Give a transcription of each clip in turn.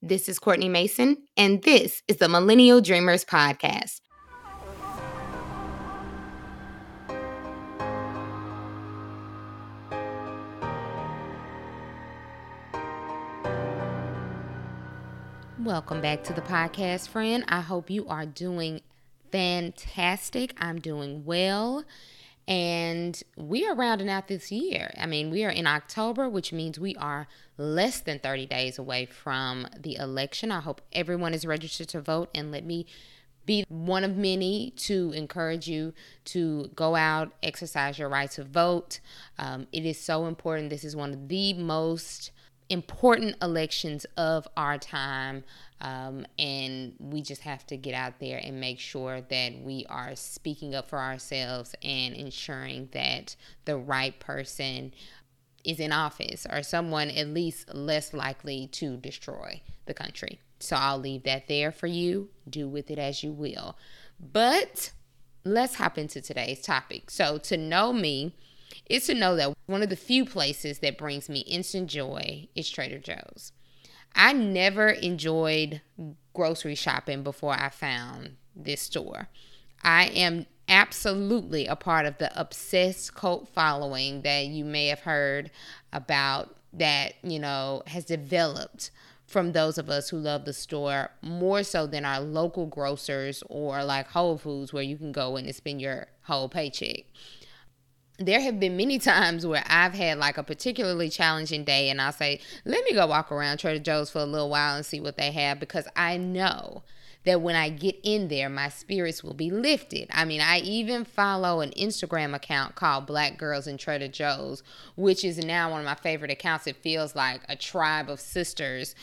This is Courtney Mason, and this is the Millennial Dreamers Podcast. Welcome back to the podcast, friend. I hope you are doing fantastic. I'm doing well. And we are rounding out this year. I mean, we are in October, which means we are less than 30 days away from the election. I hope everyone is registered to vote and let me be one of many to encourage you to go out, exercise your right to vote. Um, it is so important. This is one of the most important elections of our time. Um, and we just have to get out there and make sure that we are speaking up for ourselves and ensuring that the right person is in office or someone at least less likely to destroy the country. So I'll leave that there for you. Do with it as you will. But let's hop into today's topic. So, to know me, is to know that one of the few places that brings me instant joy is Trader Joe's. I never enjoyed grocery shopping before I found this store. I am absolutely a part of the obsessed cult following that you may have heard about that, you know, has developed from those of us who love the store more so than our local grocers or like Whole Foods where you can go and spend your whole paycheck there have been many times where I've had like a particularly challenging day and I'll say, let me go walk around Trader Joe's for a little while and see what they have because I know that when I get in there, my spirits will be lifted. I mean, I even follow an Instagram account called Black Girls in Trader Joe's, which is now one of my favorite accounts. It feels like a tribe of sisters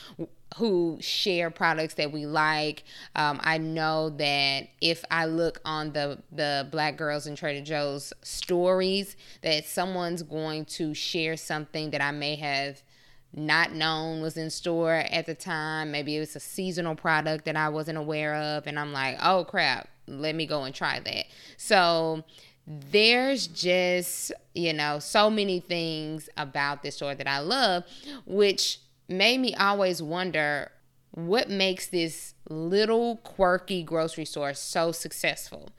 who share products that we like. Um, I know that if I look on the the Black Girls in Trader Joe's stories, that someone's going to share something that I may have not known was in store at the time. Maybe it was a seasonal product that I wasn't aware of, and I'm like, oh crap, let me go and try that. So there's just you know so many things about this store that I love, which made me always wonder what makes this little quirky grocery store so successful.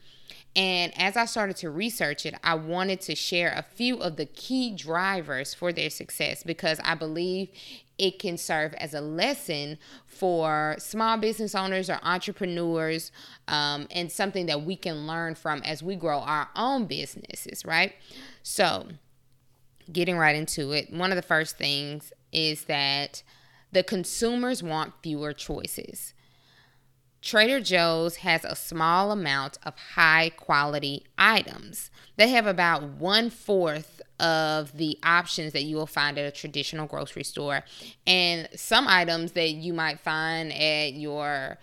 And as I started to research it, I wanted to share a few of the key drivers for their success because I believe it can serve as a lesson for small business owners or entrepreneurs um, and something that we can learn from as we grow our own businesses, right? So, getting right into it, one of the first things is that the consumers want fewer choices. Trader Joe's has a small amount of high quality items. They have about one fourth of the options that you will find at a traditional grocery store. And some items that you might find at your,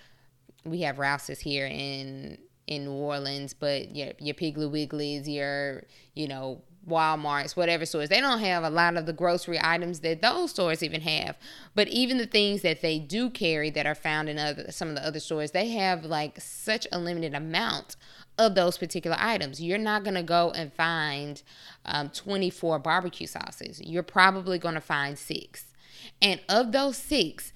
we have Rouse's here in in New Orleans, but your your Piggly Wigglies, your you know Walmart's, whatever stores. They don't have a lot of the grocery items that those stores even have. But even the things that they do carry that are found in other some of the other stores, they have like such a limited amount of those particular items. You're not going to go and find um, 24 barbecue sauces. You're probably going to find six. And of those six,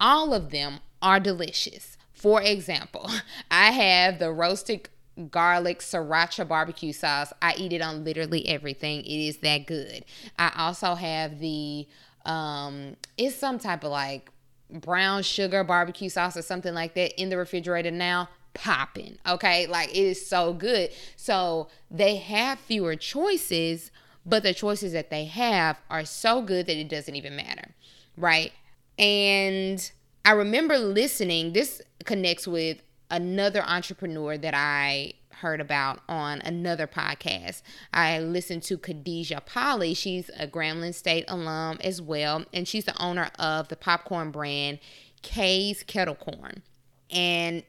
all of them are delicious. For example, I have the roasted garlic sriracha barbecue sauce. I eat it on literally everything. It is that good. I also have the um it's some type of like brown sugar barbecue sauce or something like that in the refrigerator now popping. Okay? Like it is so good. So they have fewer choices, but the choices that they have are so good that it doesn't even matter. Right? And I remember listening, this connects with another entrepreneur that I heard about on another podcast. I listened to Khadijah Polly. She's a Grambling State alum as well, and she's the owner of the popcorn brand K's Kettle Corn. And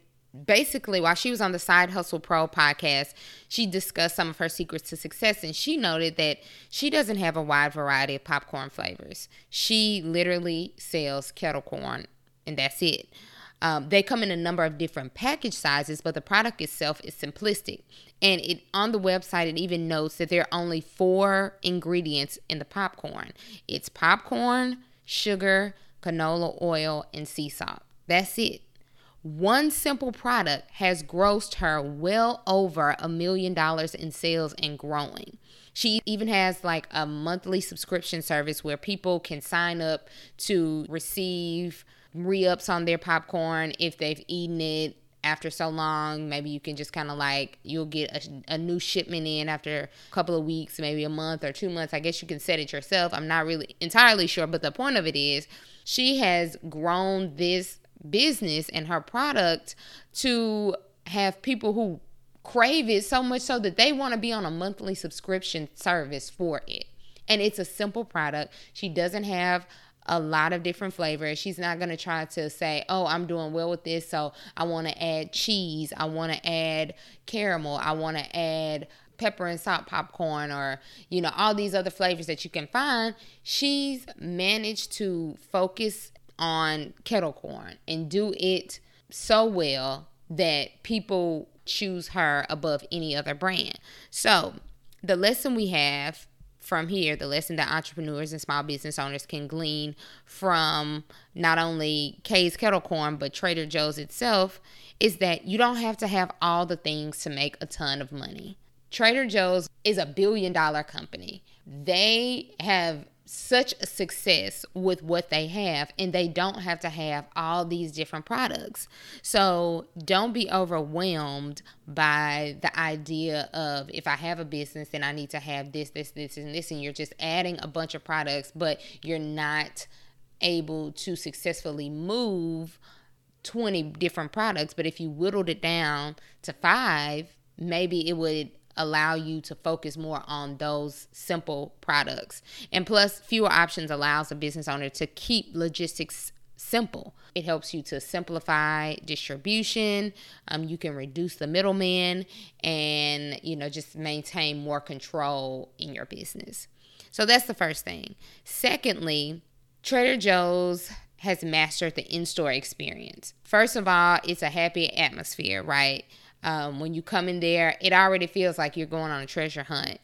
basically, while she was on the Side Hustle Pro podcast, she discussed some of her secrets to success. And she noted that she doesn't have a wide variety of popcorn flavors. She literally sells kettle corn, and that's it. Um, they come in a number of different package sizes, but the product itself is simplistic. And it on the website it even notes that there are only four ingredients in the popcorn. It's popcorn, sugar, canola oil, and sea salt. That's it. One simple product has grossed her well over a million dollars in sales and growing. She even has like a monthly subscription service where people can sign up to receive re ups on their popcorn if they've eaten it after so long. Maybe you can just kind of like, you'll get a, a, new shipment in after a couple of weeks, maybe a month or two months. I guess you can set it yourself. I'm not really entirely sure, but the point of it is she has grown this business and her product to have people who crave it so much so that they want to be on a monthly subscription service for it. And it's a simple product. She doesn't have a lot of different flavors. She's not going to try to say, oh, I'm doing well with this, so I want to add cheese, I want to add caramel, I want to add pepper and salt popcorn or you know all these other flavors that you can find she's managed to focus on kettle corn and do it so well that people choose her above any other brand. So, the lesson we have from here, the lesson that entrepreneurs and small business owners can glean from not only Kay's Kettle Corn, but Trader Joe's itself, is that you don't have to have all the things to make a ton of money. Trader Joe's is a billion dollar company. They have such a success with what they have and they don't have to have all these different products. So don't be overwhelmed by the idea of if I have a business then I need to have this, this, this, and this, and you're just adding a bunch of products, but you're not able to successfully move 20 different products. But if you whittled it down to five, maybe it would allow you to focus more on those simple products. And plus, fewer options allows a business owner to keep logistics simple. It helps you to simplify distribution. Um, you can reduce the middleman and, you know, just maintain more control in your business. So that's the first thing. Secondly, Trader Joe's has mastered the in store experience. First of all, it's a happy atmosphere, right? Um, when you come in there, it already feels like you're going on a treasure hunt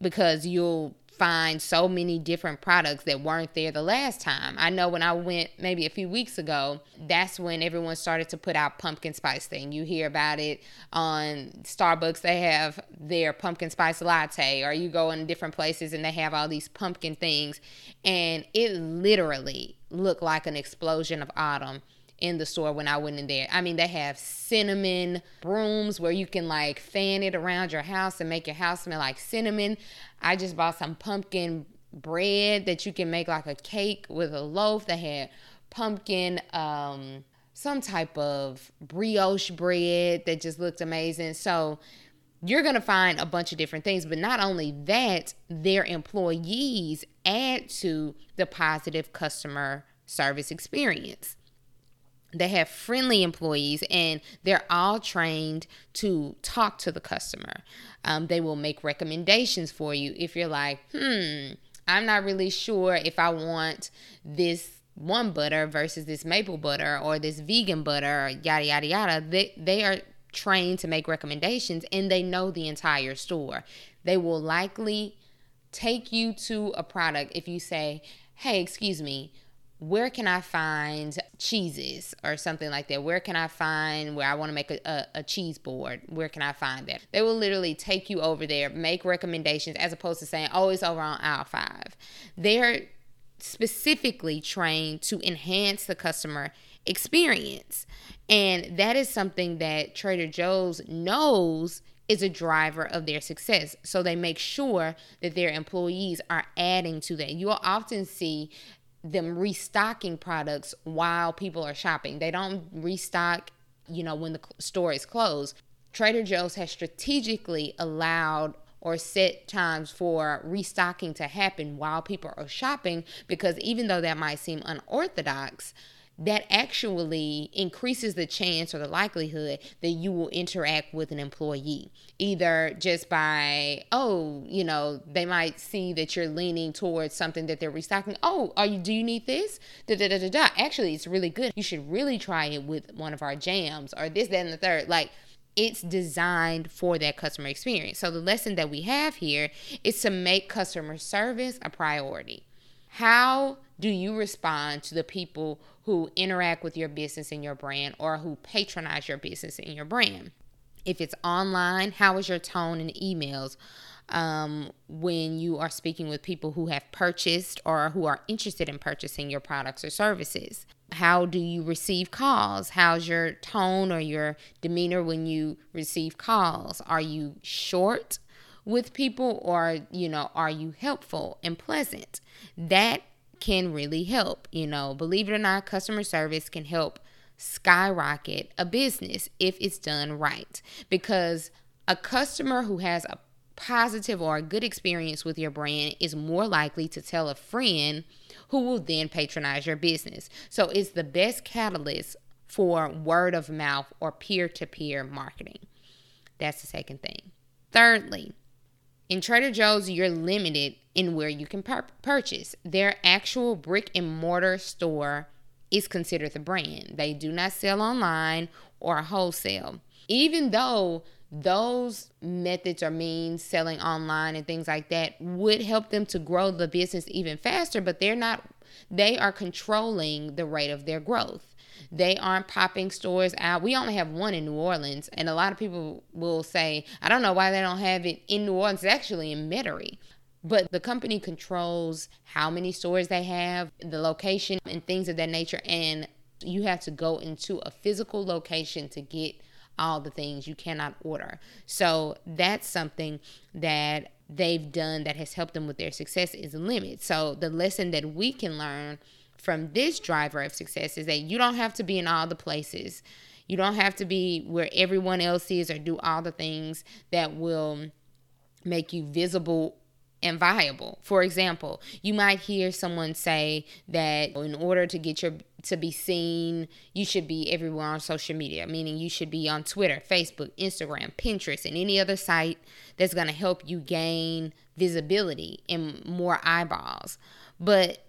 because you'll find so many different products that weren't there the last time. I know when I went maybe a few weeks ago, that's when everyone started to put out pumpkin spice thing. You hear about it on Starbucks, they have their pumpkin spice latte, or you go in different places and they have all these pumpkin things. And it literally looked like an explosion of autumn in the store when I went in there. I mean, they have cinnamon brooms where you can like fan it around your house and make your house smell like cinnamon. I just bought some pumpkin bread that you can make like a cake with a loaf. They had pumpkin, um, some type of brioche bread that just looked amazing. So you're going to find a bunch of different things, but not only that, their employees add to the positive customer service experience. They have friendly employees and they're all trained to talk to the customer. Um, they will make recommendations for you if you're like, hmm, I'm not really sure if I want this one butter versus this maple butter or this vegan butter, yada, yada, yada. They, they are trained to make recommendations and they know the entire store. They will likely take you to a product if you say, hey, excuse me, where can I find cheeses or something like that? Where can I find where I want to make a, a, a, cheese board? Where can I find that? They will literally take you over there, make recommendations as opposed to saying, oh, it's over on aisle five. They're specifically trained to enhance the customer experience. And that is something that Trader Joe's knows is a driver of their success. So they make sure that their employees are adding to that. You will often see them restocking products while people are shopping. They don't restock, you know, when the store is closed. Trader Joe's has strategically allowed or set times for restocking to happen while people are shopping because even though that might seem unorthodox, that actually increases the chance or the likelihood that you will interact with an employee either just by oh you know they might see that you're leaning towards something that they're restocking. Oh are you do you need this? Da, da, da, da, da. actually it's really good. You should really try it with one of our jams or this that and the third. Like it's designed for that customer experience. So the lesson that we have here is to make customer service a priority How do you respond to the people who interact with your business and your brand or who patronize your business and your brand? If it's online, how is your tone in emails? um, when you are speaking with people who have purchased or who are interested in purchasing your products or services. How do you receive calls? How's your tone or your demeanor when you receive calls? Are you short with people or, you know, are you helpful and pleasant? That can really help. You know, believe it or not, customer service can help skyrocket a business if it's done right because a customer who has a positive or a good experience with your brand is more likely to tell a friend who will then patronize your business. So it's the best catalyst for word of mouth or peer to peer marketing. That's the second thing. Thirdly, in Trader Joe's, you're limited in where you can pur- purchase. Their actual brick and mortar store is considered the brand. They do not sell online or wholesale. Even though those methods or means selling online and things like that would help them to grow the business even faster but they're not they are controlling the rate of their growth they aren't popping stores out we only have one in new orleans and a lot of people will say i don't know why they don't have it in new orleans it's actually in metairie but the company controls how many stores they have the location and things of that nature and you have to go into a physical location to get all the things you cannot order. So that's something that they've done that has helped them with their success is limit. So the lesson that we can learn from this driver of success is that you don't have to be in all the places. You don't have to be where everyone else is or do all the things that will make you visible and viable. For example, you might hear someone say that in order to get your to be seen, you should be everywhere on social media, meaning you should be on Twitter, Facebook, Instagram, Pinterest, and any other site that's going to help you gain visibility and more eyeballs. But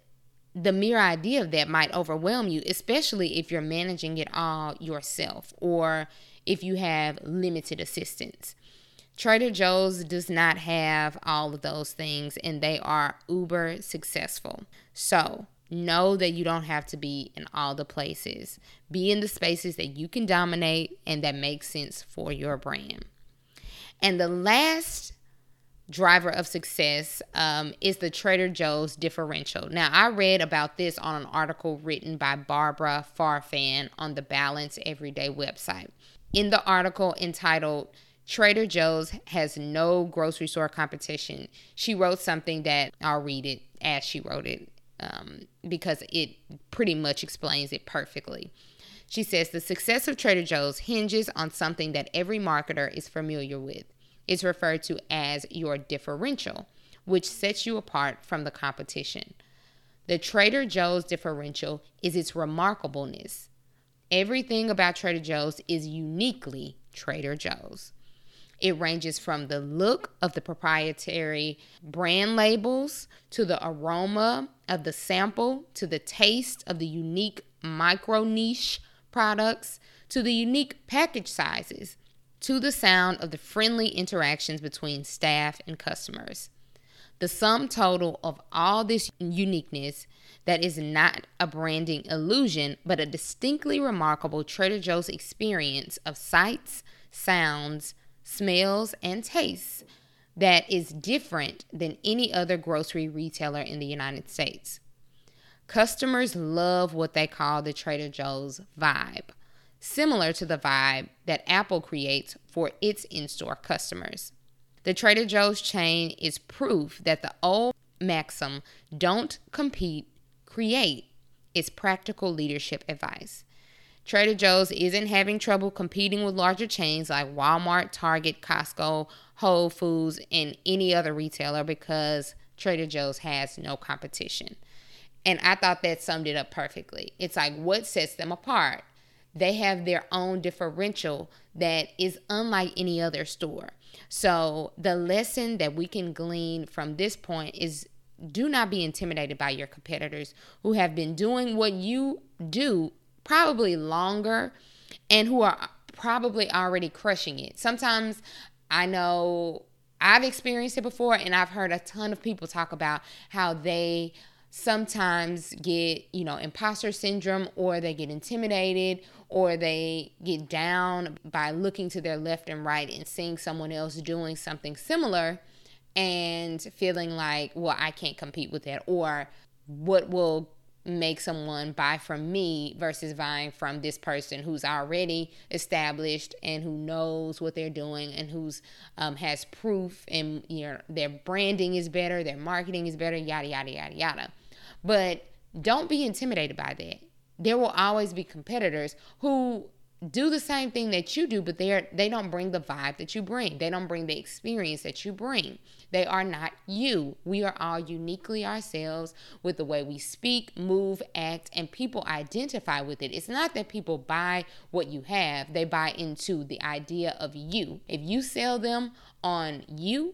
the mere idea of that might overwhelm you, especially if you're managing it all yourself or if you have limited assistance. Trader Joe's does not have all of those things and they are uber successful. So, know that you don't have to be in all the places. Be in the spaces that you can dominate and that make sense for your brand. And the last driver of success um, is the Trader Joe's differential. Now, I read about this on an article written by Barbara Farfan on the Balance Everyday website. In the article entitled Trader Joe's has no grocery store competition. She wrote something that I'll read it as she wrote it um, because it pretty much explains it perfectly. She says the success of Trader Joe's hinges on something that every marketer is familiar with. It's referred to as your differential, which sets you apart from the competition. The Trader Joe's differential is its remarkableness. Everything about Trader Joe's is uniquely Trader Joe's. It ranges from the look of the proprietary brand labels to the aroma of the sample to the taste of the unique micro niche products to the unique package sizes to the sound of the friendly interactions between staff and customers. The sum total of all this uniqueness that is not a branding illusion, but a distinctly remarkable Trader Joe's experience of sights, sounds, smells, and tastes that is different than any other grocery retailer in the United States. Customers love what they call the Trader Joe's vibe, similar to the vibe that Apple creates for its in store customers. The Trader Joe's chain is proof that the old maxim, don't compete, create, is practical leadership advice. Trader Joe's isn't having trouble competing with larger chains like Walmart, Target, Costco, Whole Foods, and any other retailer because Trader Joe's has no competition. And I thought that summed it up perfectly. It's like what sets them apart? They have their own differential that is unlike any other store. So, the lesson that we can glean from this point is do not be intimidated by your competitors who have been doing what you do probably longer and who are probably already crushing it. Sometimes I know I've experienced it before and I've heard a ton of people talk about how they sometimes get, you know, imposter syndrome or they get intimidated or they get down by looking to their left and right and seeing someone else doing something similar and feeling like, well, I can't compete with that or what will make someone buy from me versus buying from this person who's already established and who knows what they're doing and who's um, has proof and you know their branding is better their marketing is better yada yada yada yada but don't be intimidated by that. There will always be competitors who do the same thing that you do but they're they don't bring the vibe that you bring. They don't bring the experience that you bring. They are not you. We are all uniquely ourselves with the way we speak move act and people identify with it. It's not that people buy what you have. They buy into the idea of you. If you sell them on you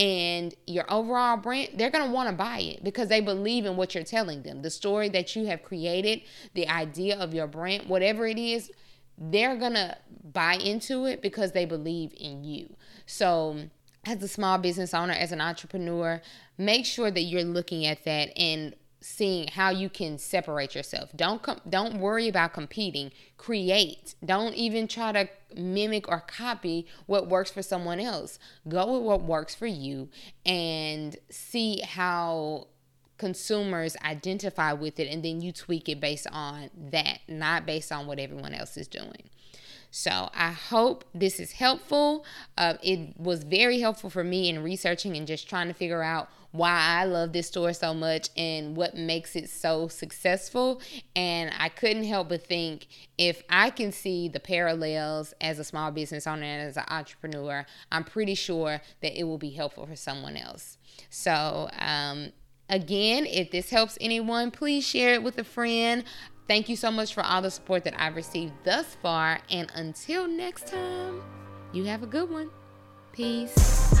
and your overall brand, they're going to want to buy it because they believe in what you're telling them. The story that you have created, the idea of your brand, whatever it is, they're going to buy into it because they believe in you. So, as a small business owner, as an entrepreneur, make sure that you're looking at that and seeing how you can separate yourself. Don't com- don't worry about competing. Create. Don't even try to mimic or copy what works for someone else. Go with what works for you and see how consumers identify with it and then you tweak it based on that, not based on what everyone else is doing. So I hope this is helpful. Uh, it was very helpful for me in researching and just trying to figure out why I love this store so much and what makes it so successful. And I couldn't help but think if I can see the parallels as a small business owner and as an entrepreneur, I'm pretty sure that it will be helpful for someone else. So, um, Again, if this helps anyone, please share it with a friend. Thank you so much for all the support that I've received thus far. And until next time, you have a good one. Peace.